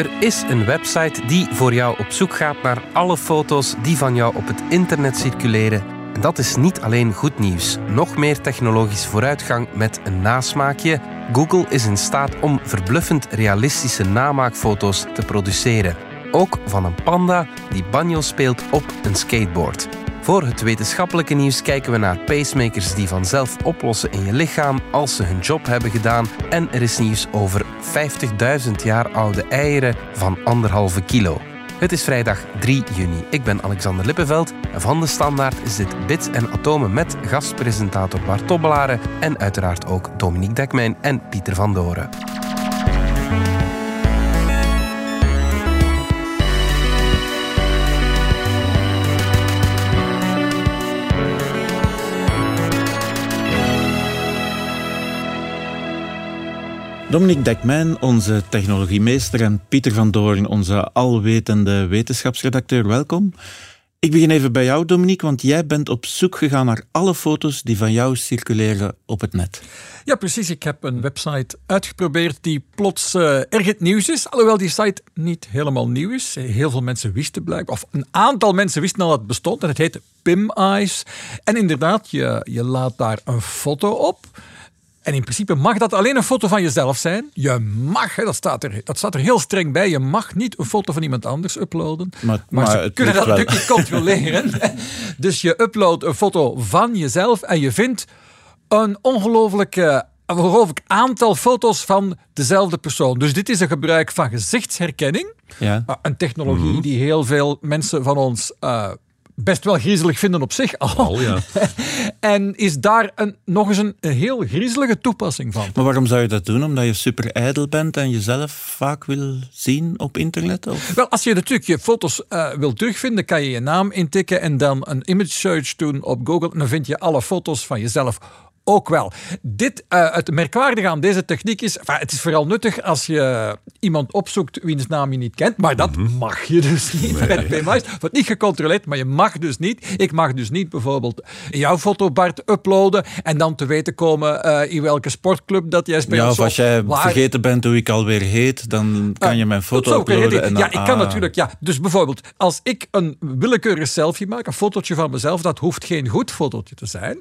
Er is een website die voor jou op zoek gaat naar alle foto's die van jou op het internet circuleren. En dat is niet alleen goed nieuws. Nog meer technologische vooruitgang met een nasmaakje. Google is in staat om verbluffend realistische namaakfoto's te produceren. Ook van een panda die banjo speelt op een skateboard. Voor het wetenschappelijke nieuws kijken we naar pacemakers die vanzelf oplossen in je lichaam als ze hun job hebben gedaan. En er is nieuws over 50.000 jaar oude eieren van anderhalve kilo. Het is vrijdag 3 juni. Ik ben Alexander Lippenveld en van de Standaard is dit Bits en Atomen met gastpresentator Bart Tobbelaren en uiteraard ook Dominique Dekmijn en Pieter van Doren. Dominique Dekmijn, onze technologiemeester, en Pieter van Doorn, onze alwetende wetenschapsredacteur, welkom. Ik begin even bij jou, Dominique, want jij bent op zoek gegaan naar alle foto's die van jou circuleren op het net. Ja, precies. Ik heb een website uitgeprobeerd die plots uh, erg het nieuws is. Alhoewel die site niet helemaal nieuw is. Heel veel mensen wisten blijkbaar, of een aantal mensen wisten al dat het bestond. En het heet Pim Eyes. En inderdaad, je, je laat daar een foto op. En in principe mag dat alleen een foto van jezelf zijn. Je mag, dat staat er, dat staat er heel streng bij, je mag niet een foto van iemand anders uploaden. Maar, maar, ze kunnen dat natuurlijk niet controleren. dus je uploadt een foto van jezelf en je vindt een ongelooflijke ongelooflijk aantal foto's van dezelfde persoon. Dus dit is een gebruik van gezichtsherkenning. Ja. Een technologie mhm. die heel veel mensen van ons uh, best wel griezelig vinden op zich al. ja. en is daar een, nog eens een, heel griezelige toepassing van. Maar waarom zou je dat doen? Omdat je super ijdel bent en jezelf vaak wil zien op internet? Of? Wel, als je natuurlijk je foto's uh, wil terugvinden, kan je je naam intikken en dan een image search doen op Google. En dan vind je alle foto's van jezelf ook wel. Dit, uh, het merkwaardige aan deze techniek is, enfin, het is vooral nuttig als je iemand opzoekt wiens naam je niet kent, maar dat mhm. mag je dus niet nee. met PMI's. Wordt niet gecontroleerd, maar je mag dus niet. Ik mag dus niet bijvoorbeeld jouw foto, Bart, uploaden en dan te weten komen uh, in welke sportclub dat jij speelt. Ja, of als jij vergeten bent hoe ik alweer heet, dan kan je mijn foto uploaden. En dan, ja, ik kan ah. natuurlijk, ja. Dus bijvoorbeeld, als ik een willekeurige selfie maak, een fotootje van mezelf, dat hoeft geen goed fotootje te zijn,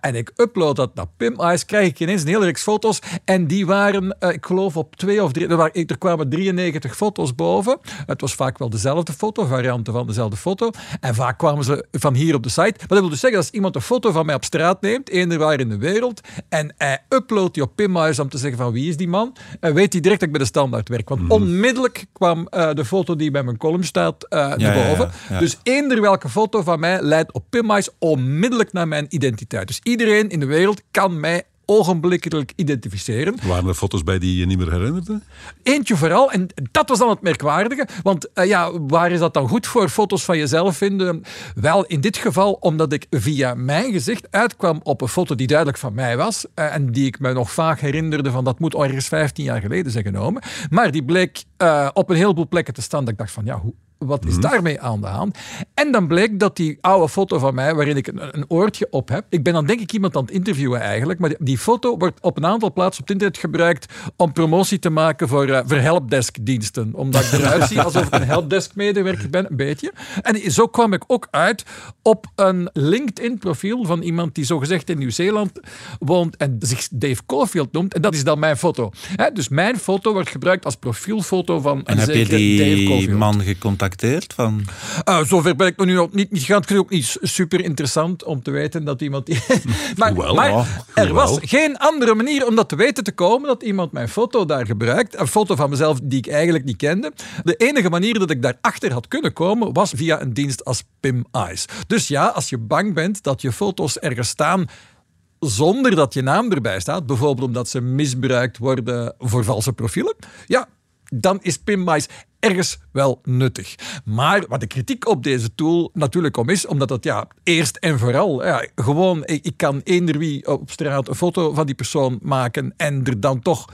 en ik upload dat naar Pim Eyes, krijg ik ineens een hele reeks foto's. En die waren, uh, ik geloof op twee of drie, er, waren, er kwamen 93 foto's boven. Het was vaak wel dezelfde foto, varianten van dezelfde foto. En vaak kwamen ze van hier op de site. Maar dat wil dus zeggen, als iemand een foto van mij op straat neemt, eender waar in de wereld, en hij uploadt die op Pim Eyes om te zeggen van wie is die man, en weet hij direct dat ik bij de standaard werk. Want mhm. onmiddellijk kwam uh, de foto die bij mijn column staat uh, naar boven. dus eender welke foto van mij leidt op Pim Eyes onmiddellijk naar mijn identiteit. Dus iedereen in de wereld kan mij ogenblikkelijk identificeren. Waren er foto's bij die je niet meer herinnerde? Eentje vooral, en dat was dan het merkwaardige. Want uh, ja, waar is dat dan goed voor, foto's van jezelf vinden? Wel, in dit geval omdat ik via mijn gezicht uitkwam op een foto die duidelijk van mij was. Uh, en die ik me nog vaak herinnerde van dat moet ergens 15 jaar geleden zijn genomen. Maar die bleek uh, op een heleboel plekken te staan dat ik dacht van ja, hoe wat is mhm. daarmee aan de hand? En dan bleek dat die oude foto van mij, waarin ik een, een, oortje op heb. Ik ben dan denk ik iemand aan het interviewen eigenlijk. Maar die, foto wordt op een aantal plaatsen op het internet gebruikt om promotie te maken voor, uh, voor helpdesk-diensten. Omdat ik eruit zie alsof ik een helpdesk-medewerker ben, een beetje. En zo kwam ik ook uit op een LinkedIn-profiel van iemand die zogezegd in Nieuw-Zeeland woont en zich Dave Caulfield noemt. En dat is dan mijn foto. dus mijn foto wordt gebruikt als profielfoto van en een heb je die man gecontacteerd? Van... Uh, zover ben ik me nu nog niet, niet gegaan. Het is ook niet super interessant om te weten dat iemand... Die... maar, maar er was geen andere manier om dat te weten te komen dat iemand mijn foto daar gebruikt. Een foto van mezelf die ik eigenlijk niet kende. De enige manier dat ik daarachter had kunnen komen was via een dienst als Pim Eyes. Dus ja, als je bang bent dat je foto's ergens staan zonder dat je naam erbij staat, bijvoorbeeld omdat ze misbruikt worden voor valse profielen, ja, dan is PimMice ergens wel nuttig. Maar wat de kritiek op deze tool natuurlijk om is, omdat het ja, eerst en vooral, ja, gewoon, ik, ik kan eender wie op straat een foto van die persoon maken en er dan toch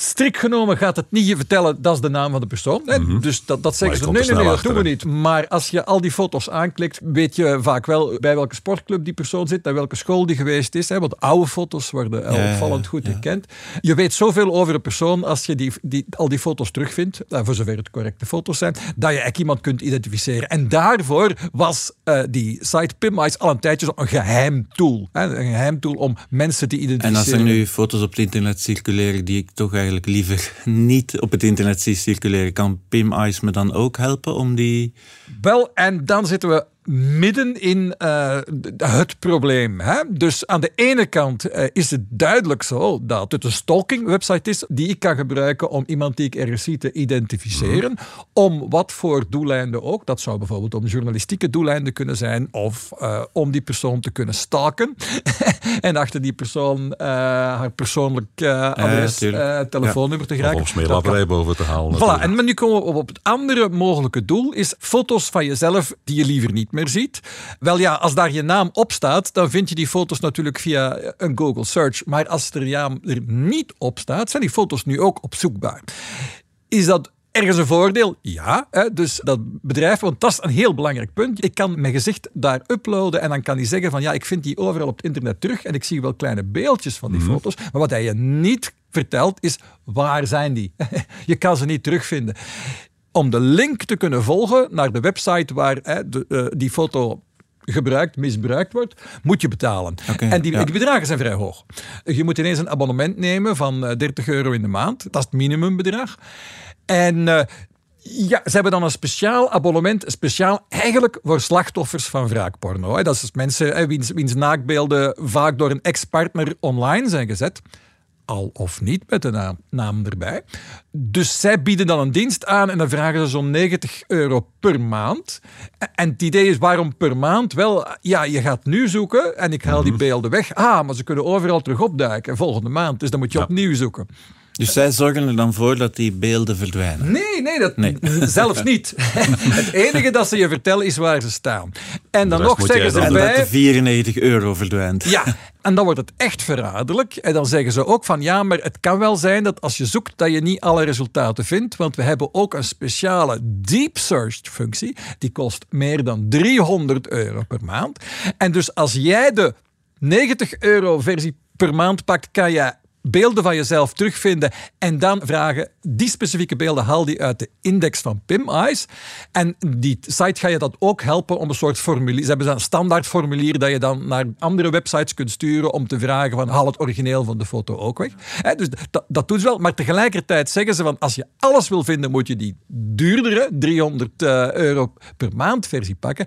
Strikt genomen gaat het niet je vertellen, dat is de naam van de persoon. Hè? Dus dat, dat zeggen ze, nee, nee, nee, dat doen we niet. Maar als je al die foto's aanklikt, weet je vaak wel bij welke sportclub die persoon zit, naar welke school die geweest is. Hè? Want oude foto's worden al Ja, ja, opvallend goed ja. herkend. Je weet zoveel over een persoon als je die, die, al die foto's terugvindt, eh, voor zover het correcte foto's zijn, dat je eigenlijk iemand kunt identificeren. En daarvoor was eh, die site PimEyes al een tijdje zo een geheim tool. Hè? Een geheim tool om mensen te En identificeren. als er nu foto's op het internet circuleren die ik toch eigenlijk liever niet op het internet zie circuleren, kan Pim Ice me dan ook helpen om die... Wel, en dan zitten we midden in eh, het probleem. Hè? Dus aan de ene kant eh, is het duidelijk zo dat het een stalking website is die ik kan gebruiken om iemand die ik ergens zie te identificeren. Om wat voor doeleinden ook. Dat zou bijvoorbeeld om journalistieke doeleinden kunnen zijn of eh, om die persoon te kunnen stalken. en achter die persoon haar persoonlijk adres, telefoonnummer te Of geraken. Dat kan. smeerlapperij boven te halen. Voilà, en maar nu komen we op- op het andere mogelijke doel, is foto's van jezelf die je liever niet meer ziet. Wel ja, als daar je naam op staat, dan vind je die foto's natuurlijk via een Google search. Maar als er je naam er niet op staat, zijn die foto's nu ook opzoekbaar. Is dat ergens een voordeel? Ja. Hè, dus dat bedrijf, want dat is een heel belangrijk punt. Ik kan mijn gezicht daar uploaden en dan kan hij zeggen van ja, ik vind die overal op het internet terug en ik zie wel kleine beeldjes van die foto's. Maar wat hij je niet vertelt is, waar zijn die? je kan ze niet terugvinden. Om de link te kunnen volgen naar de website waar hè, de, eh, die foto gebruikt, misbruikt wordt, moet je betalen. En die, ja. die bedragen zijn vrij hoog. Je moet ineens een abonnement nemen van eh, 30 euro in de maand. Dat is het minimumbedrag. En eh, ja, ze hebben dan een speciaal abonnement, speciaal eigenlijk voor slachtoffers van wraakporno. Dat is dus mensen hè, wiens, wiens naakbeelden vaak door een ex-partner online zijn gezet. Al of niet met de naam, naam erbij. Dus zij bieden dan een dienst aan en dan vragen ze zo'n 90 euro per maand. En het idee is waarom per maand? Wel, ja, je gaat nu zoeken en ik haal die beelden weg. Ah, maar ze kunnen overal terug opduiken volgende maand. Dus dan moet je opnieuw zoeken. Dus zij zorgen er dan voor dat die beelden verdwijnen. Nee, nee, dat, Nee. zelfs niet. het enige dat ze je vertellen is waar ze staan. En dan nog zeggen ze dan En dat erbij... de 94 euro verdwijnt. Ja, en dan wordt het echt verraderlijk. En dan zeggen ze ook van ja, maar het kan wel zijn dat als je zoekt dat je niet alle resultaten vindt, want we hebben ook een speciale deep search functie. Die kost meer dan 300 euro per maand. En dus als jij de 90 euro versie per maand pakt, kan je beelden van jezelf terugvinden en dan vragen, die specifieke beelden haal die uit de index van PimEyes. En die site ga je dat ook helpen om een soort formulier, ze hebben een standaard formulier dat je dan naar andere websites kunt sturen om te vragen van haal het origineel van de foto ook weg. Dus dat, dat doen ze wel, maar tegelijkertijd zeggen ze van als je alles wil vinden moet je die duurdere 300 eh, euro per maand versie pakken.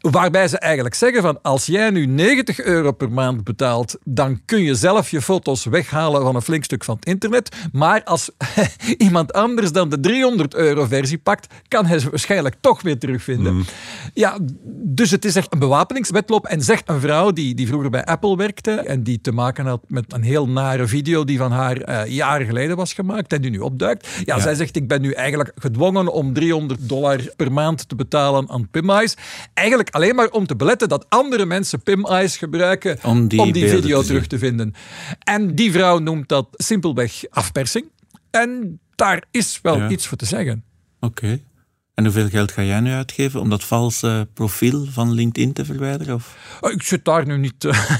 Waarbij ze eigenlijk zeggen van als jij nu 90 euro per maand betaalt, dan kun je zelf je foto's weghalen van een flink stuk van het internet. Maar als iemand anders dan de 300 euro versie pakt, kan hij ze waarschijnlijk toch weer terugvinden. Ja, dus het is echt een bewapeningswetloop. En zegt een vrouw die, die vroeger bij Apple werkte en die te maken had met een heel nare video die van haar eh, jaren geleden was gemaakt en die nu opduikt. Ja, zij zegt ik ben nu eigenlijk gedwongen om 300 dollar per maand te betalen aan PimEyes. Eigenlijk alleen maar om te beletten dat andere mensen PimEyes gebruiken Om die video te terug te vinden. En die vrouw noemt dat simpelweg afpersing. En daar is wel Ja. iets voor te zeggen. Oké. En hoeveel geld ga jij nu uitgeven om dat valse profiel van LinkedIn te verwijderen? Of? Oh, Ik zit daar nu niet eh,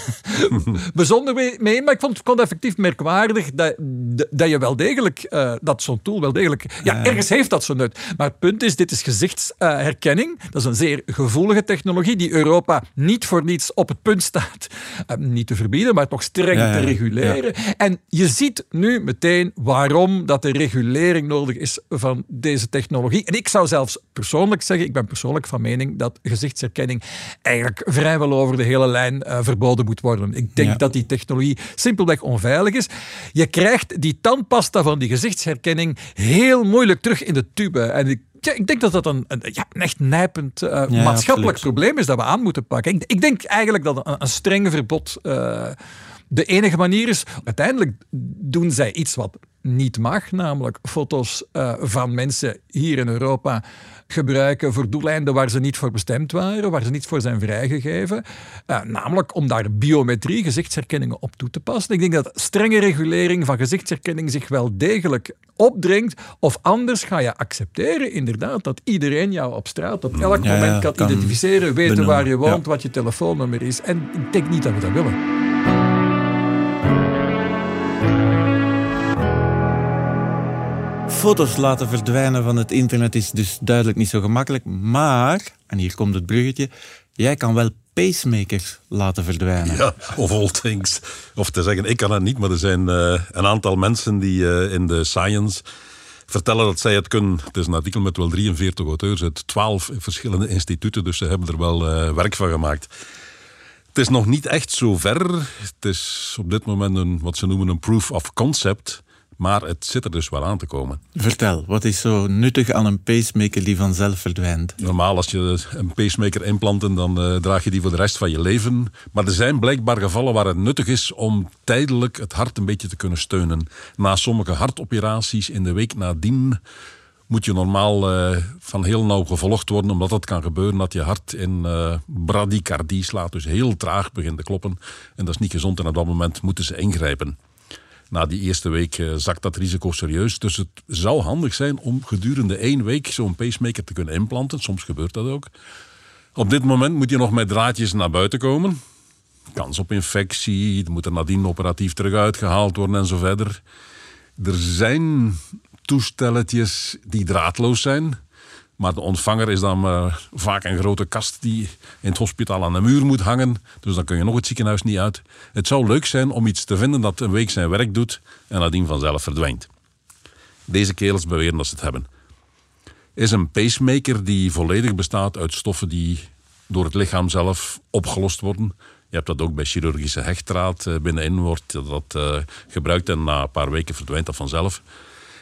bijzonder mee, maar ik vond, het effectief merkwaardig dat, dat je wel degelijk, eh, dat zo'n tool wel degelijk, ja, ergens heeft dat zo'n nut. Maar het punt is, dit is gezichtsherkenning. dat is een zeer gevoelige technologie die Europa niet voor niets op het punt staat, eh, niet te verbieden, maar toch streng Ja, ja, te reguleren. En je ziet nu meteen waarom dat de regulering nodig is van deze technologie. En ik zou zelfs persoonlijk zeggen, ik ben persoonlijk van mening dat gezichtsherkenning eigenlijk vrijwel over de hele lijn eh, verboden moet worden. Ik denk Ja. dat die technologie simpelweg onveilig is. Je krijgt die tandpasta van die gezichtsherkenning heel moeilijk terug in de tube. En ik ja, ik denk dat dat een, een, ja, een echt nijpend eh, maatschappelijk absoluut. probleem is dat we aan moeten pakken. Ik, ik denk eigenlijk dat een, een streng verbod eh, de enige manier is. Uiteindelijk doen zij iets wat niet mag, namelijk foto's uh, van mensen hier in Europa gebruiken voor doeleinden waar ze niet voor bestemd waren, waar ze niet voor zijn vrijgegeven. Uh, namelijk om daar biometrie, gezichtsherkenningen op toe te passen. Ik denk dat strenge regulering van gezichtsherkenning zich wel degelijk opdringt. Of anders ga je accepteren, inderdaad, dat iedereen jou op straat op elk moment kan, identificeren, weten waar je woont, wat je telefoonnummer is. En ik denk niet dat we dat willen. Foto's laten verdwijnen van het internet is dus duidelijk niet zo gemakkelijk. Maar, en hier komt het bruggetje, jij kan wel pacemakers laten verdwijnen. Ja, of all things. Of te zeggen, ik kan het niet, maar er zijn uh, een aantal mensen die uh, in de science vertellen dat zij het kunnen. Het is een artikel met wel 43 auteurs uit 12 verschillende instituten, dus ze hebben er wel uh, werk van gemaakt. Het is nog niet echt zo ver. Het is op dit moment een, wat ze noemen een proof of concept. Maar het zit er dus wel aan te komen. Vertel, wat is zo nuttig aan een pacemaker die vanzelf verdwijnt? Normaal, als je een pacemaker implanten, dan uh, draag je die voor de rest van je leven. Maar er zijn blijkbaar gevallen waar het nuttig is om tijdelijk het hart een beetje te kunnen steunen. Na sommige hartoperaties in de week nadien moet je normaal uh, van heel nauw gevolgd worden, omdat het kan gebeuren dat je hart in uh, bradicardie slaat, dus heel traag begint te kloppen. En dat is niet gezond en op dat moment moeten ze ingrijpen na die eerste week uh, zakt dat risico serieus. Dus het zou handig zijn om gedurende één week zo'n pacemaker te kunnen implanten. Soms gebeurt dat ook. Op dit moment moet je nog met draadjes naar buiten komen. Kans op infectie, het moet er nadien operatief terug uitgehaald worden en zo verder. Er zijn toestelletjes die draadloos zijn. Maar de ontvanger is dan uh, vaak een grote kast die in het hospitaal aan de muur moet hangen. Dus dan kun je nog het ziekenhuis niet uit. Het zou leuk zijn om iets te vinden dat een week zijn werk doet en nadien vanzelf verdwijnt. Deze kerels beweren dat ze het hebben. Is een pacemaker die volledig bestaat uit stoffen die door het lichaam zelf opgelost worden. Je hebt dat ook bij chirurgische hechtdraad. Eh, binnenin wordt dat uh, gebruikt en na een paar weken verdwijnt dat vanzelf.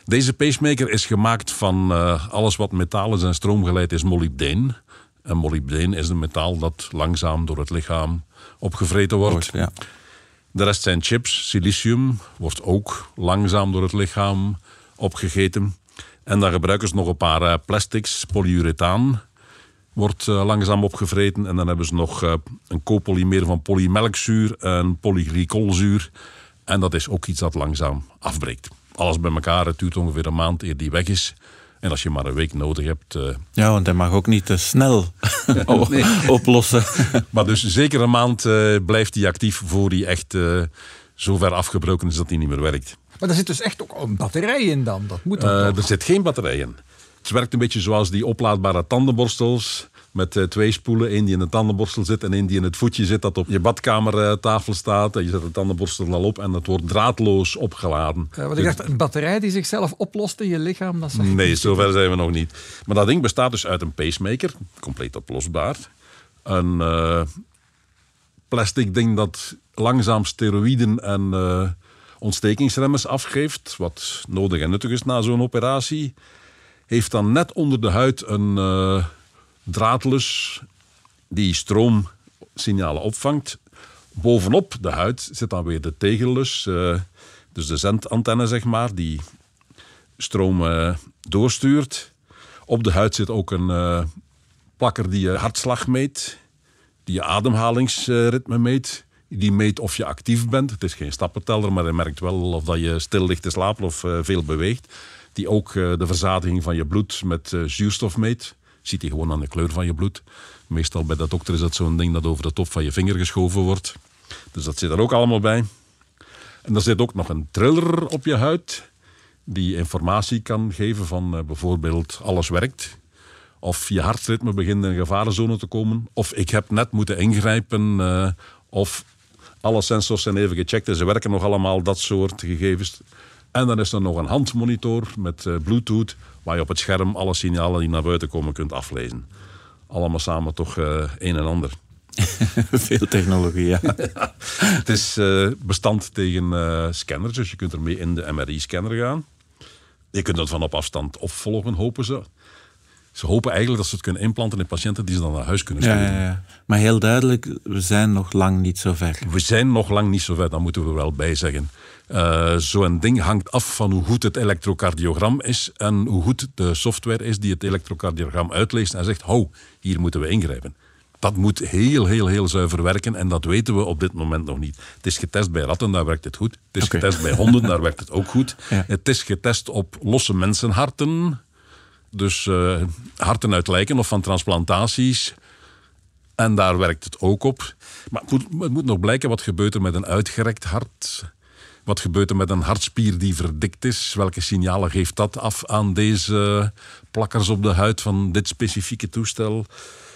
Deze pacemaker is gemaakt van uh, alles wat metaal is en stroomgeleid is molybdeen. En molybdeen is een metaal dat langzaam door het lichaam opgevreten wordt. Ja. De rest zijn chips. Silicium wordt ook langzaam door het lichaam opgegeten. En dan gebruiken ze nog een paar uh, plastics. Polyurethaan wordt uh, langzaam opgevreten. En dan hebben ze nog een copolymeer van polymelkzuur en polyglycolzuur. En dat is ook iets dat langzaam afbreekt alles bij elkaar. Het duurt ongeveer een maand eer die weg is. En als je maar een week nodig hebt. Uh... Ja, want hij mag ook niet te snel oplossen. maar dus zeker een maand uh, blijft hij actief voor hij echt uh, zo ver afgebroken is dat hij niet meer werkt. Maar er zit dus echt ook een batterij in dan? Dat moet dan er zit geen batterij in. Het werkt een beetje zoals die oplaadbare tandenborstels met uh, twee spoelen. één die in de tandenborstel zit en één die in het voetje zit dat op je badkamertafel staat. En je zet de tandenborstel al op en het wordt draadloos opgeladen. Uh, wat ik dacht, een batterij die zichzelf oplost in je lichaam? Dat nee, zover zijn we nog niet. Maar dat ding bestaat dus uit een pacemaker, compleet oplosbaar. Een uh, plastic ding dat langzaam steroïden en ontstekingsremmers afgeeft. Wat nodig en nuttig is na zo'n operatie. Heeft dan net onder de huid een draadlus die stroomsignalen opvangt. Bovenop de huid zit dan weer de tegellus, uh, dus de zendantenne zeg maar, die stroom uh, doorstuurt. Op de huid zit ook een uh, plakker die je hartslag meet, die je ademhalingsritme meet. Die meet of je actief bent. Het is geen stappenteller, maar hij merkt wel of dat je stil ligt te slapen of veel beweegt. Die ook de verzadiging van je bloed met zuurstof meet ziet hij gewoon aan de kleur van je bloed. Meestal bij de dokter is dat zo'n ding dat over de top van je vinger geschoven wordt. Dus dat zit er ook allemaal bij. En er zit ook nog een triller op je huid. Die informatie kan geven van uh, bijvoorbeeld alles werkt. Of je hartritme begint in een gevarenzone te komen. Of ik heb net moeten ingrijpen. Uh, of alle sensors zijn even gecheckt en ze werken nog allemaal. Dat soort gegevens. En dan is er nog een handmonitor met uh, Bluetooth waar je op het scherm alle signalen die naar buiten komen kunt aflezen. Allemaal samen toch uh, een en ander. Veel technologie, ja. Het is uh, bestand tegen uh, scanners, dus je kunt ermee in de MRI-scanner gaan. Je kunt dat van op afstand opvolgen, hopen ze. Ze hopen eigenlijk dat ze het kunnen implanten in patiënten die ze dan naar huis kunnen sturen. Ja, ja, ja. Maar heel duidelijk, we zijn nog lang niet zo ver. We zijn nog lang niet zo ver, dat moeten we wel bij zeggen. Uh, Zo'n ding hangt af van hoe goed het elektrocardiogram is en hoe goed de software is die het elektrocardiogram uitleest en zegt, hou, hier moeten we ingrijpen. Dat moet heel, heel, heel zuiver werken en dat weten we op dit moment nog niet. Het is getest bij ratten, daar werkt het goed. Het is getest bij honden, daar werkt het ook goed. Het is getest op losse mensenharten, dus uh, harten uit lijken of van transplantaties. En daar werkt het ook op. Maar het moet, het moet nog blijken wat gebeurt er met een uitgerekt hart. Wat gebeurt er met een hartspier die verdikt is? Welke signalen geeft dat af aan deze plakkers op de huid van dit specifieke toestel?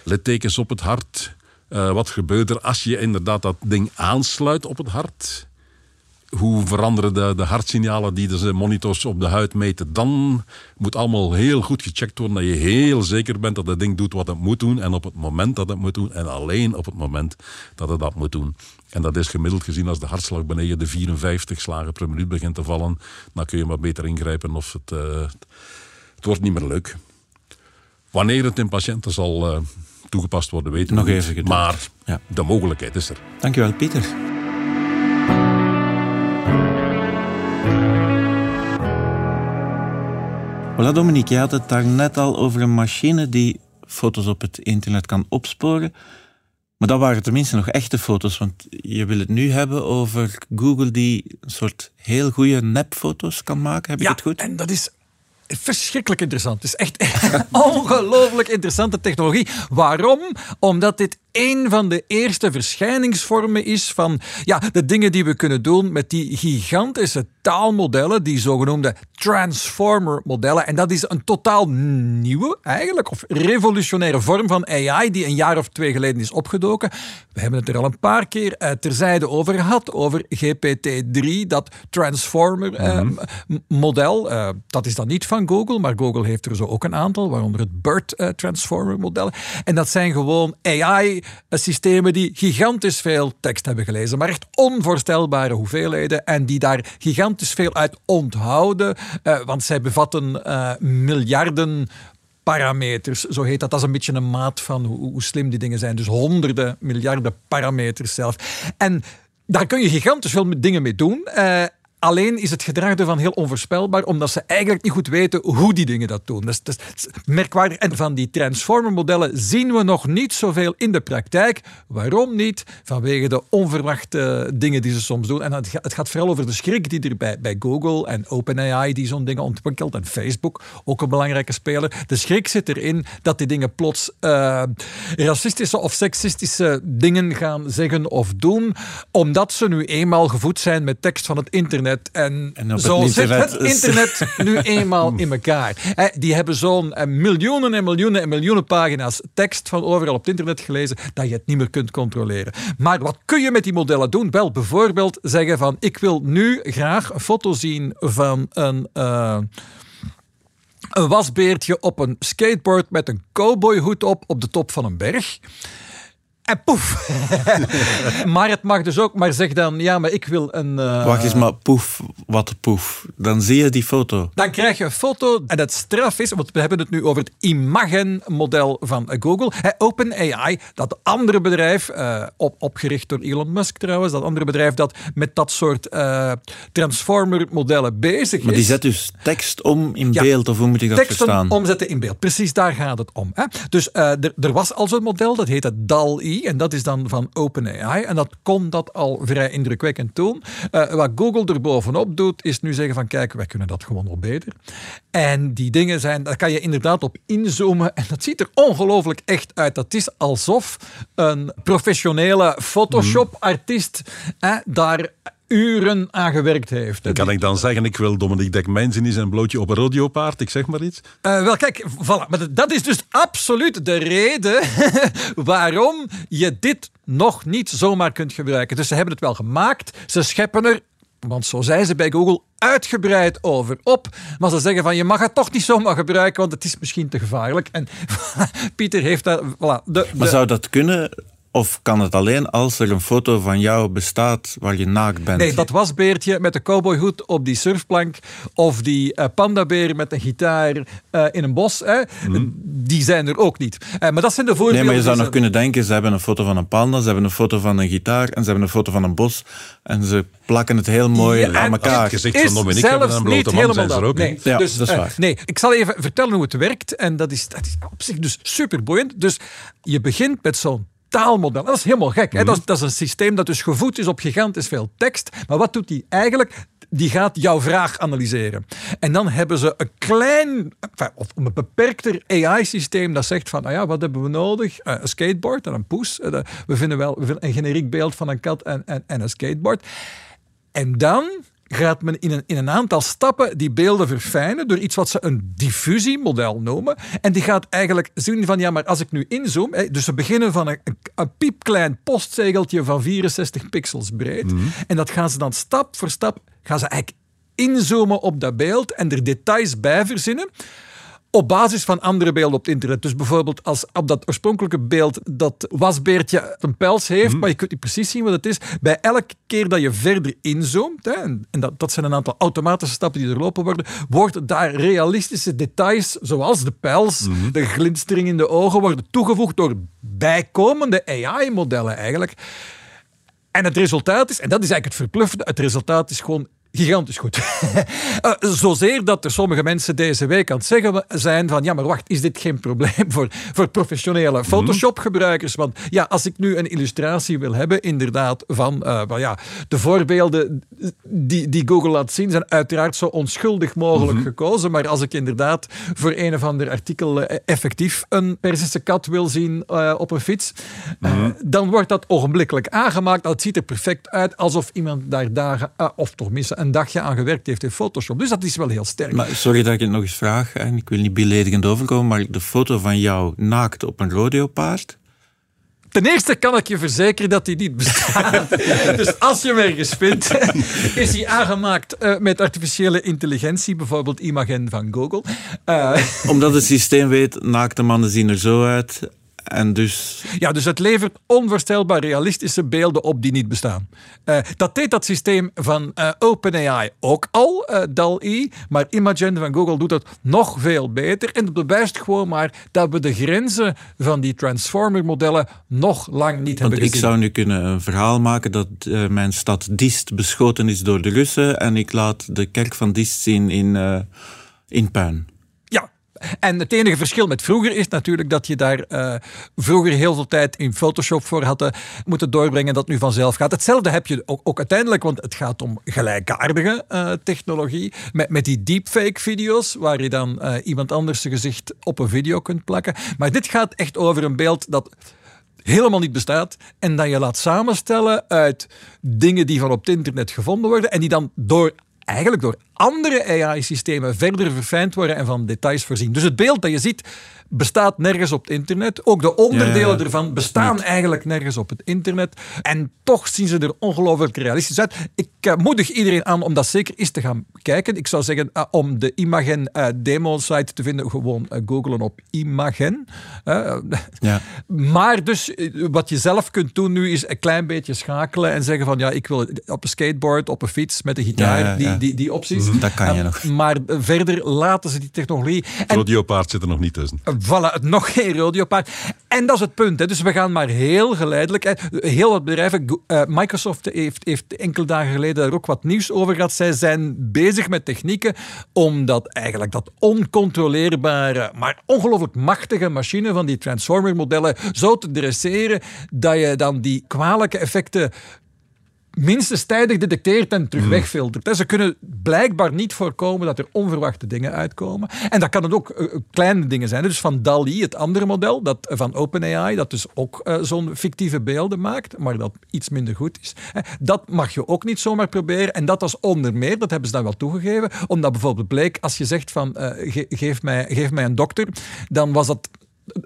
Littekens op het hart. Uh, wat gebeurt er als je inderdaad dat ding aansluit op het hart? Hoe veranderen de, de hartsignalen die de monitors op de huid meten. Dan moet allemaal heel goed gecheckt worden dat je heel zeker bent dat het ding doet wat het moet doen. En op het moment dat het moet doen. En alleen op het moment dat het dat moet doen. En dat is gemiddeld gezien als de hartslag beneden de 54 slagen per minuut begint te vallen. Dan kun je maar beter ingrijpen of het, uh, het wordt niet meer leuk. Wanneer het in patiënten zal uh, toegepast worden, weten we Nog niet. even geduld. Maar Ja. de mogelijkheid is er. Dankjewel, Pieter. Voilà, Dominique, je had het daar net al over een machine die foto's op het internet kan opsporen. Maar dat waren tenminste nog echte foto's, want je wil het nu hebben over Google die een soort heel goede nepfoto's kan maken. Heb ik Ja, het goed? en dat is verschrikkelijk interessant. Het is echt ongelooflijk interessante technologie. Waarom? Omdat dit een van de eerste verschijningsvormen is van ja, de dingen die we kunnen doen met die gigantische taalmodellen, die zogenoemde transformer-modellen. En dat is een totaal nieuwe, eigenlijk, of revolutionaire vorm van AI die een jaar of twee geleden is opgedoken. We hebben het er al een paar keer uh, terzijde over gehad, over GPT-3, dat transformer-model. Uh, uh, dat is dan niet van Google, maar Google heeft er zo ook een aantal, waaronder het BERT Transformer-model. En dat zijn gewoon AI-systemen die gigantisch veel tekst hebben gelezen, maar echt onvoorstelbare hoeveelheden en die daar gigantisch veel uit onthouden, want zij bevatten miljarden parameters, zo heet dat. Dat is een beetje een maat van hoe, hoe, slim die dingen zijn. Dus honderden, miljarden parameters zelf. En daar kun je gigantisch veel dingen mee doen. Uh, Alleen is het gedrag ervan heel onvoorspelbaar, omdat ze eigenlijk niet goed weten hoe die dingen dat doen. Dat is, dat is merkwaardig. En van die transformer-modellen zien we nog niet zoveel in de praktijk. Waarom niet? Vanwege de onverwachte dingen die ze soms doen. En het gaat, vooral over de schrik die er bij, bij Google en OpenAI die zo'n dingen ontwikkelt en Facebook, ook een belangrijke speler. De schrik zit erin dat die dingen plots uh, racistische of seksistische dingen gaan zeggen of doen, omdat ze nu eenmaal gevoed zijn met tekst van het internet. En, en zo zit het internet nu eenmaal in elkaar. Die hebben zo'n eh, miljoenen en miljoenen en miljoenen pagina's tekst van overal op het internet gelezen dat je het niet meer kunt controleren. Maar wat kun je met die modellen doen? Wel, bijvoorbeeld zeggen van ik wil nu graag een foto zien van een... eh, een wasbeertje op een skateboard met een cowboyhoed op op de top van een berg. En poef. maar het mag dus ook maar zeg dan, ja, maar ik wil een... eh, Wacht eens, maar poef, wat poef. Dan zie je die foto. Dan krijg je een foto en het straf is, want we hebben het nu over het Imagen-model van Google. Hè, OpenAI, dat andere bedrijf, eh, op, opgericht door Elon Musk trouwens, dat andere bedrijf dat met dat soort eh, transformer-modellen bezig Maar die is. zet dus tekst om in Ja. beeld, of hoe moet ik dat teksten verstaan? omzetten in beeld. Precies, daar gaat het om. Hè? Dus eh, er, er was al zo'n model, dat heette En dat is dan van OpenAI. En dat kon dat al vrij indrukwekkend doen. Eh, wat Google er bovenop doet, is nu zeggen van kijk, wij kunnen dat gewoon nog beter. En die dingen zijn, daar kan je inderdaad op inzoomen en dat ziet er ongelooflijk echt uit. Dat is alsof een professionele Photoshop-artiest daar uren aan gewerkt heeft. Kan ik dan zeggen, ik wil Dominique Dekmijn in zijn blootje op een rodeopaard, ik zeg maar iets. Eh, wel, kijk, voilà. Maar dat is dus absoluut de reden waarom je dit nog niet zomaar kunt gebruiken. Dus ze hebben het wel gemaakt, ze scheppen er, want zo zijn ze bij Google, uitgebreid over op. Maar ze zeggen van, je mag het toch niet zomaar gebruiken, want het is misschien te gevaarlijk. En Pieter heeft daar... Voilà, de, Maar de- zou dat kunnen Of kan het alleen als er een foto van jou bestaat waar je naakt bent? Nee, dat wasbeertje met de cowboyhoed op die surfplank of die uh, pandabeer met een gitaar uh, in een bos, hè, Mhm. die zijn er ook niet. Uh, maar dat zijn de Nee, voorbeelden. maar je zou nog kunnen denken, ze hebben een foto van een panda, ze hebben een foto van een gitaar en ze hebben een foto van een bos en ze plakken het heel mooi Ja, aan elkaar. Het gezicht van Dominique hebben en een niet blote man helemaal zijn ze er ook nee. niet. Ja, dus, dat is eh, waar. nee, ik zal even vertellen hoe het werkt. En dat is, dat is op zich dus super boeiend. Dus je begint met zo'n taalmodel. Dat is helemaal gek. Hè? Dat, is, dat is een systeem dat dus gevoed is op gigantisch veel tekst. Maar wat doet die eigenlijk? Die gaat jouw vraag analyseren. En dan hebben ze een klein, enfin, of een beperkter AI-systeem dat zegt van, nou ja, wat hebben we nodig? Eh, een skateboard en een poes. Eh, we vinden wel we vinden een generiek beeld van een kat en, en, en een skateboard. En dan gaat men in een, in een aantal stappen die beelden verfijnen door iets wat ze een diffusiemodel noemen. En die gaat eigenlijk zien van, ja, maar als ik nu inzoom, hè, dus we beginnen van een, een, een piepklein postzegeltje van 64 pixels breed. En dat gaan ze dan stap voor stap, gaan ze eigenlijk inzoomen op dat beeld en er details bij verzinnen op basis van andere beelden op het internet. Dus bijvoorbeeld als op dat oorspronkelijke beeld dat wasbeertje een pels heeft, maar je kunt niet precies zien wat het is. Bij elke keer dat je verder inzoomt, hè, en, en dat, dat zijn een aantal automatische stappen die er lopen worden, worden daar realistische details, zoals de pels, de glinstering in de ogen, worden toegevoegd door bijkomende AI-modellen eigenlijk. En het resultaat is, en dat is eigenlijk het verbluffende, het resultaat is gewoon gigantisch goed. Eh, zozeer dat er sommige mensen deze week aan het zeggen zijn van ja, maar wacht, is dit geen probleem voor, voor professionele Photoshop-gebruikers? Want ja, als ik nu een illustratie wil hebben, inderdaad, van eh, wel ja, de voorbeelden die, die Google laat zien, zijn uiteraard zo onschuldig mogelijk gekozen. Maar als ik inderdaad voor een of ander artikel eh, effectief een Perzische kat wil zien op een fiets, eh, dan wordt dat ogenblikkelijk aangemaakt. Het ziet er perfect uit, alsof iemand daar dagen, of toch minstens een dagje aan gewerkt heeft in Photoshop. Dus dat is wel heel sterk. Maar sorry dat ik het nog eens vraag, en ik wil niet beledigend overkomen, maar de foto van jou naakt op een rodeopaard, Ten eerste kan ik je verzekeren dat die niet bestaat. dus als je hem ergens vindt, is die aangemaakt eh, met artificiële intelligentie, bijvoorbeeld Imagen van Google. Eh, omdat het systeem weet, naakte mannen zien er zo uit, en dus... ja, dus het levert onvoorstelbaar realistische beelden op die niet bestaan. Eh, dat deed dat systeem van eh, OpenAI ook al, eh DAL-E, maar Imagen van Google doet het nog veel beter. En dat bewijst gewoon maar dat we de grenzen van die transformer-modellen nog lang niet Want hebben ik gezien. zou nu kunnen een verhaal maken dat mijn stad Dist beschoten is door de Russen en ik laat de kerk van Dist zien in, in puin. En het enige verschil met vroeger is natuurlijk dat je daar eh, vroeger heel veel tijd in Photoshop voor had eh, moeten doorbrengen dat nu vanzelf gaat. Hetzelfde heb je ook, ook uiteindelijk, want het gaat om gelijkaardige eh, technologie. Met, met die deepfake video's, waar je dan iemand anders zijn gezicht op een video kunt plakken. Maar dit gaat echt over een beeld dat helemaal niet bestaat en dat je laat samenstellen uit dingen die van op het internet gevonden worden en die dan door eigenlijk door andere AI-systemen verder verfijnd worden en van details voorzien. Dus het beeld dat je ziet bestaat nergens op het internet. Ook de onderdelen Ja, ervan bestaan eigenlijk nergens op het internet. En toch zien ze er ongelooflijk realistisch uit. Ik eh, moedig iedereen aan om dat zeker eens te gaan kijken. Ik zou zeggen, eh, om de Imagen eh, demo-site te vinden, gewoon googlen op Imagen. Ja. maar dus wat je zelf kunt doen nu is een klein beetje schakelen en zeggen van ja, ik wil op een skateboard, op een fiets, met een gitaar, Ja. Die, die, die opties. Dat kan je nog. Maar verder laten ze die technologie. Rodeo-paard zit er nog niet tussen. Voilà, nog geen rodeopaard. En dat is het punt. Hè. Dus we gaan maar heel geleidelijk. Heel wat bedrijven. Eh, Microsoft heeft, heeft enkele dagen geleden daar ook wat nieuws over gehad. Zij zijn bezig met technieken om dat eigenlijk dat oncontroleerbare, maar ongelooflijk machtige machine van die Transformer-modellen zo te dresseren dat je dan die kwalijke effecten minstens tijdig detecteert en terug wegfiltert. hè. Ze kunnen blijkbaar niet voorkomen dat er onverwachte dingen uitkomen. En dat kan het ook eh, kleine dingen zijn. Dus van DALI, het andere model, dat van OpenAI, dat dus ook eh, zo'n fictieve beelden maakt, maar dat iets minder goed is. Dat mag je ook niet zomaar proberen. En dat was onder meer, dat hebben ze dan wel toegegeven, omdat bijvoorbeeld bleek, als je zegt van eh, ge- geef, mij, geef mij een dokter, dan was dat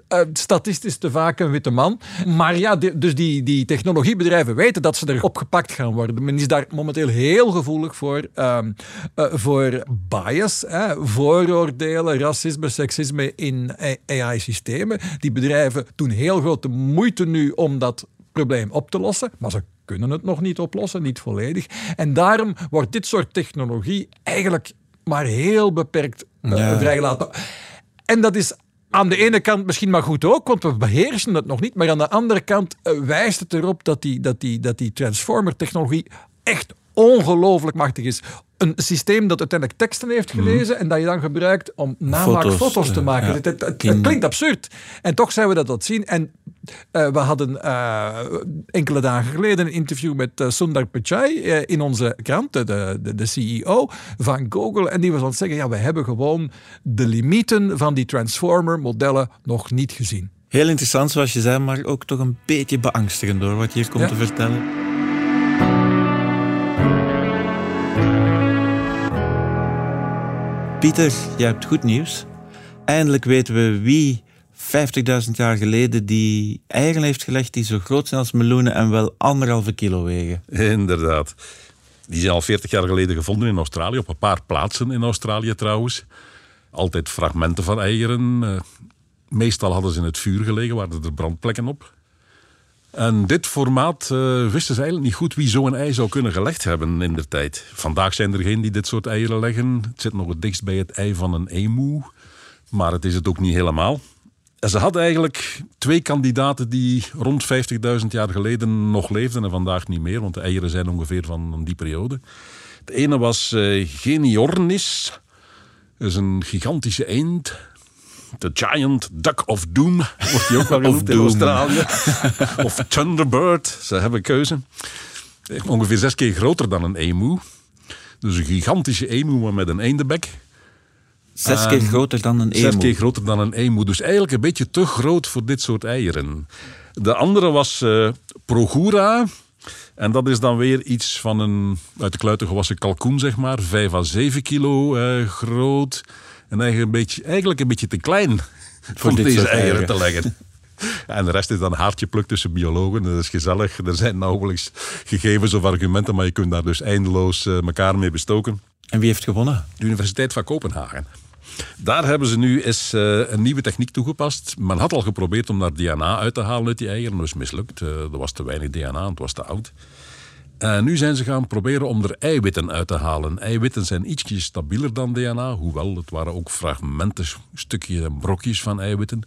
eh, statistisch te vaak een witte man. Maar ja, dus die, die technologiebedrijven weten dat ze er opgepakt gaan worden. Men is daar momenteel heel gevoelig voor, ehm, eh, voor bias, hè, vooroordelen, racisme, seksisme in AI-systemen. Die bedrijven doen heel grote moeite nu om dat probleem op te lossen, maar ze kunnen het nog niet oplossen, niet volledig. En daarom wordt dit soort technologie eigenlijk maar heel beperkt uh, Ja. vrijgelaten. En dat is aan de ene kant misschien maar goed ook, want we beheersen het nog niet. Maar aan de andere kant eh, wijst het erop dat die, dat die, dat die transformer-technologie echt ongelooflijk machtig is. Een systeem dat uiteindelijk teksten heeft gelezen en dat je dan gebruikt om namaakfoto's Foto's, te maken. ja. Het, het- het In- klinkt absurd. En toch zijn we dat het zien. En eh, we hadden eh, enkele dagen geleden een interview met eh, Sundar Pichai in onze krant, de, de, de CEO van Google. En die was aan het zeggen, ja, we hebben gewoon de limieten van die transformer-modellen nog niet gezien. Heel interessant, zoals je zei, maar ook toch een beetje beangstigend door wat je hier komt Ja. te vertellen. Pieter, jij hebt goed nieuws. Eindelijk weten we wie 50.000 jaar geleden die eieren heeft gelegd die zo groot zijn als meloenen en wel anderhalve kilo wegen. Inderdaad. Die zijn al 40 jaar geleden gevonden in Australië, op een paar plaatsen in Australië trouwens. Altijd fragmenten van eieren. Eh, meestal hadden ze in het vuur gelegen, waren er brandplekken op. En dit formaat eh, wisten ze eigenlijk niet goed wie zo'n ei zou kunnen gelegd hebben in de tijd. Vandaag zijn er geen die dit soort eieren leggen. Het zit nog het dichtst bij het ei van een emu, maar het is het ook niet helemaal. En ze hadden eigenlijk twee kandidaten die rond 50.000 jaar geleden nog leefden en vandaag niet meer, want de eieren zijn ongeveer van die periode. De ene was eh, Geniornis, dat is een gigantische eend. De Giant Duck of Doom wordt die ook wel genoemd in. Australië. of Thunderbird, ze hebben keuze. Ongeveer zes keer groter dan een emu. Dus een gigantische emu, maar met een eendebek. Zes keer groter dan een Ehm, Zes emu. keer groter dan een emu. Dus eigenlijk een beetje te groot voor dit soort eieren. De andere was eh Progura. En dat is dan weer iets van een uit de kluiten gewassen kalkoen, zeg maar. Vijf à zeven kilo eh, groot. En eigenlijk een, beetje, eigenlijk een beetje te klein voor dit deze eieren te leggen. En de rest is dan haartje pluk tussen biologen. Dat is gezellig. Er zijn nauwelijks gegevens of argumenten, maar je kunt daar dus eindeloos eh, elkaar mee bestoken En wie heeft gewonnen? de Universiteit van Kopenhagen. Daar hebben ze nu eens eh, een nieuwe techniek toegepast. Men had al geprobeerd om daar DNA uit te halen uit die eieren. Dat is mislukt. Eh, er was te weinig DNA, het was te oud. Nu zijn ze gaan proberen om er eiwitten uit te halen. Eiwitten zijn ietsje stabieler dan DNA, hoewel het waren ook fragmenten, stukjes en brokjes van eiwitten.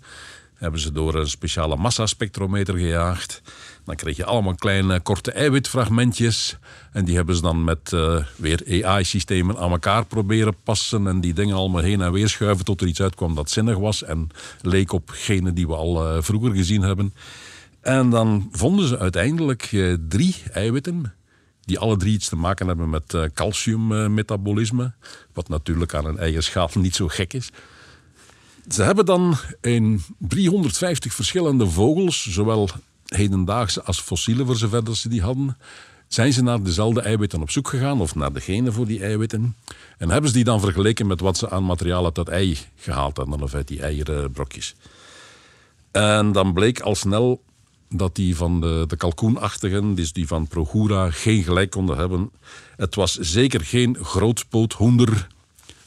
Hebben ze door een speciale massaspectrometer gejaagd. Dan kreeg je allemaal kleine korte eiwitfragmentjes. En die hebben ze dan met eh, weer AI-systemen aan elkaar proberen passen. En die dingen allemaal heen en weer schuiven tot er iets uitkwam dat zinnig was. En leek op genen die we al eh, vroeger gezien hebben. En dan vonden ze uiteindelijk eh, drie eiwitten. Die alle drie iets te maken hebben met eh, calciummetabolisme. Wat natuurlijk aan een eierschaal niet zo gek is. Ze hebben dan in 350 verschillende vogels, zowel hedendaagse als fossiele voor zover ze die hadden, zijn ze naar dezelfde eiwitten op zoek gegaan, of naar de genen voor die eiwitten. En hebben ze die dan vergeleken met wat ze aan materiaal uit dat ei gehaald hadden, of uit die eierbrokjes. En dan bleek al snel dat die van de, de kalkoenachtigen, dus die van Progura, geen gelijk konden hebben. Het was zeker geen grootpoothoender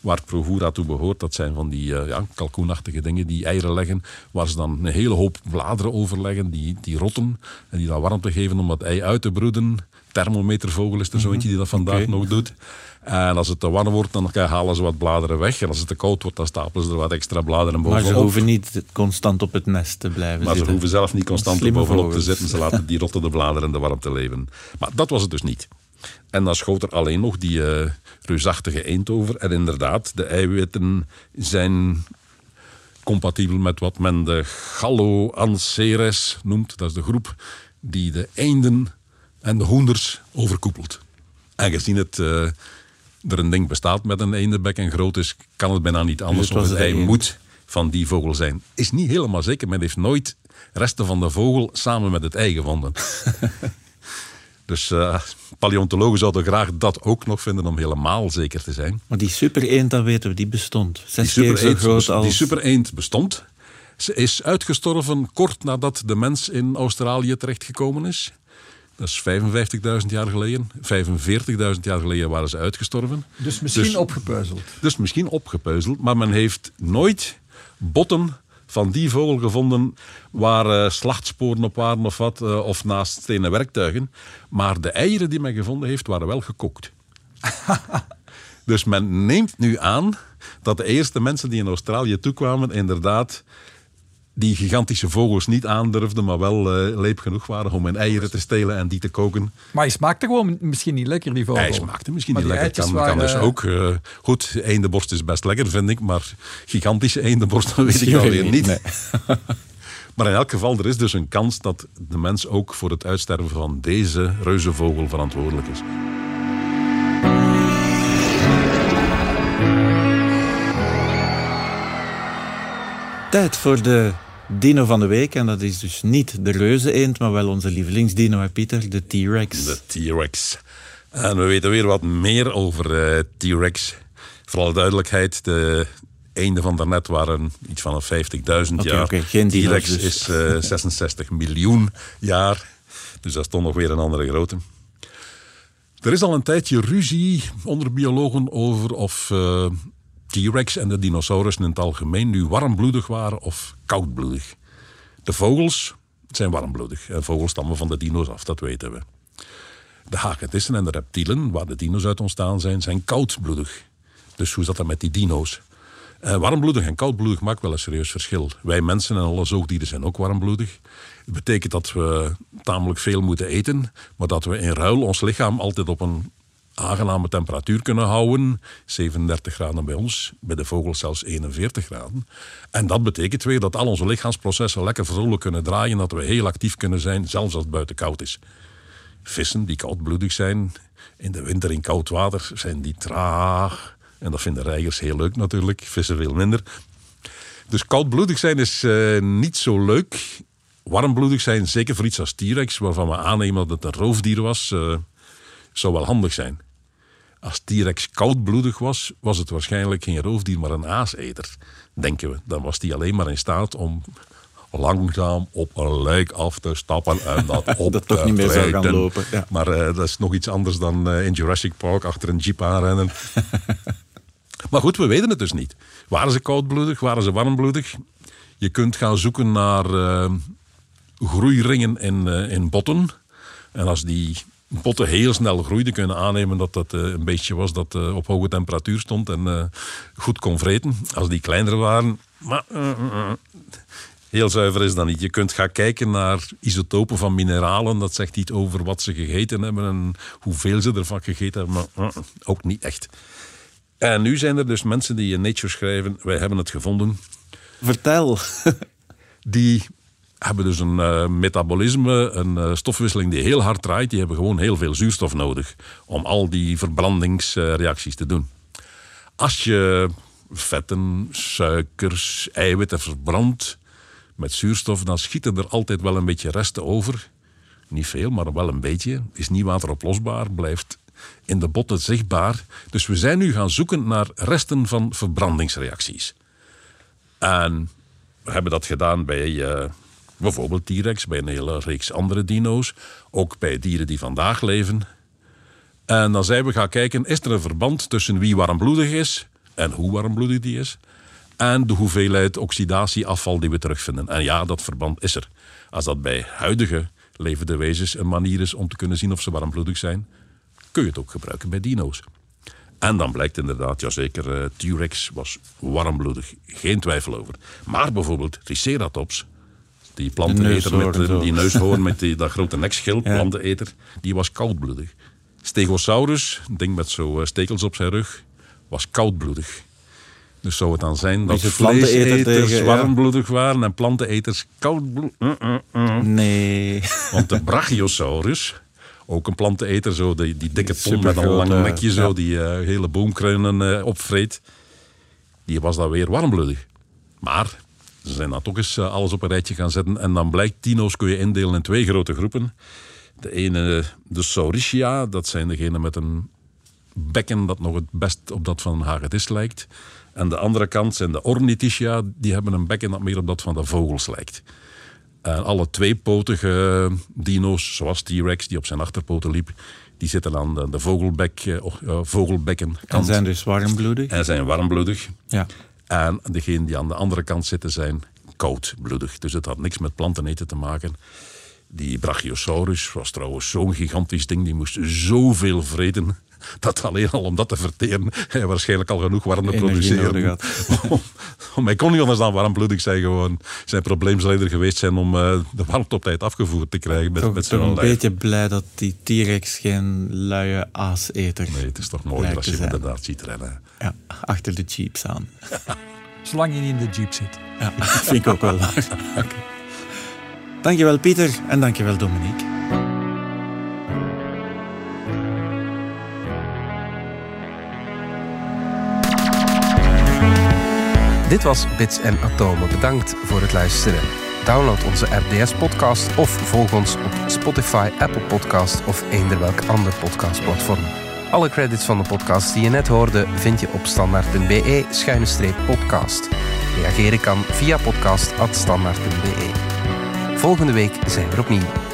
waar Progura toe behoort. Dat zijn van die eh, ja, kalkoenachtige dingen die eieren leggen, waar ze dan een hele hoop bladeren over leggen, die, die rotten en die dan warmte geven om dat ei uit te broeden. Thermometervogel is er zo eentje die dat vandaag Oké. nog doet. En als het te warm wordt, dan halen ze wat bladeren weg. En als het te koud wordt, dan stapelen ze er wat extra bladeren Maar bovenop. ze hoeven niet constant op het nest te blijven Maar ze hoeven zelf niet constant er bovenop te zitten. Ze laten die rottende bladeren in de warmte leven. Maar dat was het dus niet. En dan schoot er alleen nog die eh, reusachtige eend over. En inderdaad, de eiwitten zijn compatibel met wat men de Gallo-Anceres noemt. Dat is de groep die de eenden en de hoenders overkoepelt. En gezien het... eh, er een ding bestaat met een eendebek en groot is, kan het bijna niet anders. was het eend. moet van die vogel zijn. Is niet helemaal zeker. Men heeft nooit resten van de vogel samen met het ei gevonden. dus eh, paleontologen zouden graag dat ook nog vinden om helemaal zeker te zijn. Maar die super eend, dat weten we, die bestond. Die Zes keer zo supereend groot als... die supereend bestond. Ze is uitgestorven kort nadat de mens in Australië terechtgekomen is. Dat is 55.000 jaar geleden. 45.000 jaar geleden waren ze uitgestorven. Dus misschien Dus- opgepuizeld. Dus misschien opgepuizeld, maar men heeft nooit botten van die vogel gevonden waar uh, slachtsporen op waren of wat, uh, of naast stenen werktuigen. Maar de eieren die men gevonden heeft, waren wel gekookt. dus men neemt nu aan dat de eerste mensen die in Australië toekwamen inderdaad die gigantische vogels niet aandurfden, maar wel uh, leep genoeg waren om hun eieren te stelen en die te koken. Maar hij smaakte gewoon misschien niet lekker, die vogel. Hij smaakte misschien niet lekker. Kan, waren, kan dus ook. Uh, goed, eendenborst is best lekker, vind ik, maar gigantische eendenborst, dat weet ik alweer niet. Nee. maar in elk geval, er is dus een kans dat de mens ook voor het uitsterven van deze reuzenvogel verantwoordelijk is. Tijd voor de dino van de week. En dat is dus niet de reuze eend, maar wel onze lievelingsdino, hè, Pieter, de T-Rex. De T-Rex. En we weten weer wat meer over uh, T-Rex. Voor alle duidelijkheid, de eenden van daarnet waren iets van 50.000 jaar. Okay, geen T-Rex dus. is uh, 66 miljoen jaar. Dus dat is toch nog weer een andere grootte. Er is al een tijdje ruzie onder biologen over of uh, T-Rex en de dinosaurus in het algemeen nu warmbloedig waren of koudbloedig. De vogels zijn warmbloedig en vogels stammen van de dino's af, dat weten we. De hagedissen en de reptielen, waar de dino's uit ontstaan zijn, zijn koudbloedig. Dus hoe zat dat met die dino's? Uh, warmbloedig en koudbloedig maakt wel een serieus verschil. Wij mensen en alle zoogdieren zijn ook warmbloedig. Het betekent dat we tamelijk veel moeten eten, maar dat we in ruil ons lichaam altijd op een aangename temperatuur kunnen houden. 37 graden bij ons, bij de vogels zelfs 41 graden. En dat betekent weer dat al onze lichaamsprocessen lekker vrolijk kunnen draaien, dat we heel actief kunnen zijn, zelfs als het buiten koud is. Vissen die koudbloedig zijn, in de winter in koud water, zijn die traag. En dat vinden reigers heel leuk natuurlijk, vissen veel minder. Dus koudbloedig zijn is uh, niet zo leuk. Warmbloedig zijn, zeker voor iets als T-Rex, waarvan we aannemen dat het een roofdier was, uh, zou wel handig zijn. Als T-Rex koudbloedig was, was het waarschijnlijk geen roofdier, maar een aaseter, denken we. Dan was die alleen maar in staat om langzaam op een lijk af te stappen en dat op dat toch niet meer zou gaan lopen. Ja. Maar uh, dat is nog iets anders dan uh, in Jurassic Park achter een jeep aanrennen. maar goed, we weten het dus niet. Waren ze koudbloedig? Waren ze warmbloedig? Je kunt gaan zoeken naar uh, groeiringen in, in botten. En als die botten heel snel groeiden, kunnen aannemen dat dat uh, een beetje was dat uh, op hoge temperatuur stond en uh, goed kon vreten. Als die kleiner waren, maar heel zuiver is dat niet. Je kunt gaan kijken naar isotopen van mineralen. Dat zegt iets over wat ze gegeten hebben en hoeveel ze ervan gegeten hebben, maar ook niet echt. En nu zijn er dus mensen die in Nature schrijven, wij hebben het gevonden. Vertel. die hebben dus een uh, metabolisme, een uh, stofwisseling die heel hard draait. Die hebben gewoon heel veel zuurstof nodig om al die verbrandingsreacties te doen. Als je vetten, suikers, eiwitten verbrandt met zuurstof, dan schieten er altijd wel een beetje resten over. Niet veel, maar wel een beetje. Is niet wateroplosbaar, blijft in de botten zichtbaar. Dus we zijn nu gaan zoeken naar resten van verbrandingsreacties. En we hebben dat gedaan bij Bijvoorbeeld T-Rex, bij een hele reeks andere dino's. Ook bij dieren die vandaag leven. En dan zijn we gaan kijken, is er een verband tussen wie warmbloedig is en hoe warmbloedig die is. En de hoeveelheid oxidatieafval die we terugvinden. En ja, dat verband is er. Als dat bij huidige levende wezens een manier is om te kunnen zien of ze warmbloedig zijn, kun je het ook gebruiken bij dino's. En dan blijkt inderdaad, jazeker, uh, T-Rex was warmbloedig. Geen twijfel over. Maar bijvoorbeeld Triceratops die planteneter met de, die neushoorn met die, dat grote nekschild, ja. planteneter, die was koudbloedig. Stegosaurus, een ding met zo stekels op zijn rug, was koudbloedig. Dus zou het dan zijn dat vleeseters tegen, warmbloedig ja. waren en planteneters koudbloedig? Uh, uh, uh. Nee. Want de Brachiosaurus, ook een planteneter, zo die, die dikke pom met een lang nekje, zo, die uh, hele boomkruinen opvreet, die was dan weer warmbloedig. Maar ze zijn dan toch eens alles op een rijtje gaan zetten. En dan blijkt, dino's kun je indelen in twee grote groepen. De ene, de Saurischia, dat zijn degenen met een bekken dat nog het best op dat van een hagedis lijkt. En de andere kant zijn de Ornithischia, die hebben een bekken dat meer op dat van de vogels lijkt. En alle tweepotige dino's, zoals T-Rex, die op zijn achterpoten liep, die zitten aan de, de vogelbek, uh, vogelbekken. En zijn dus warmbloedig? En zijn warmbloedig. Ja. En degenen die aan de andere kant zitten zijn koudbloedig. Dus het had niks met planteneten te maken. Die Brachiosaurus was trouwens zo'n gigantisch ding, die moest zoveel vreten dat alleen al om dat te verteren hij waarschijnlijk al genoeg warmte produceren. Om, hij kon niet anders dan warmbloedig zijn gewoon. Zijn probleem zal eerder geweest zijn om uh, de warmte op tijd afgevoerd te krijgen. Met, toch, met toch een beetje blij dat die T-Rex geen luie aaseter Nee, het is toch mooi als je hem inderdaad ziet rennen. Ja, achter de jeeps aan. Zolang je niet in de jeep zit. Ja, dat vind ik ook wel waar. Okay. Dankjewel Pieter en dankjewel Dominique. Dit was Bits en Atomen. Bedankt voor het luisteren. Download onze RDS-podcast of volg ons op Spotify, Apple Podcast of eender welk ander podcastplatform. Alle credits van de podcast die je net hoorde vind je op standaard.be-podcast. Reageren kan via podcast.standaard.be. Volgende week zijn we opnieuw.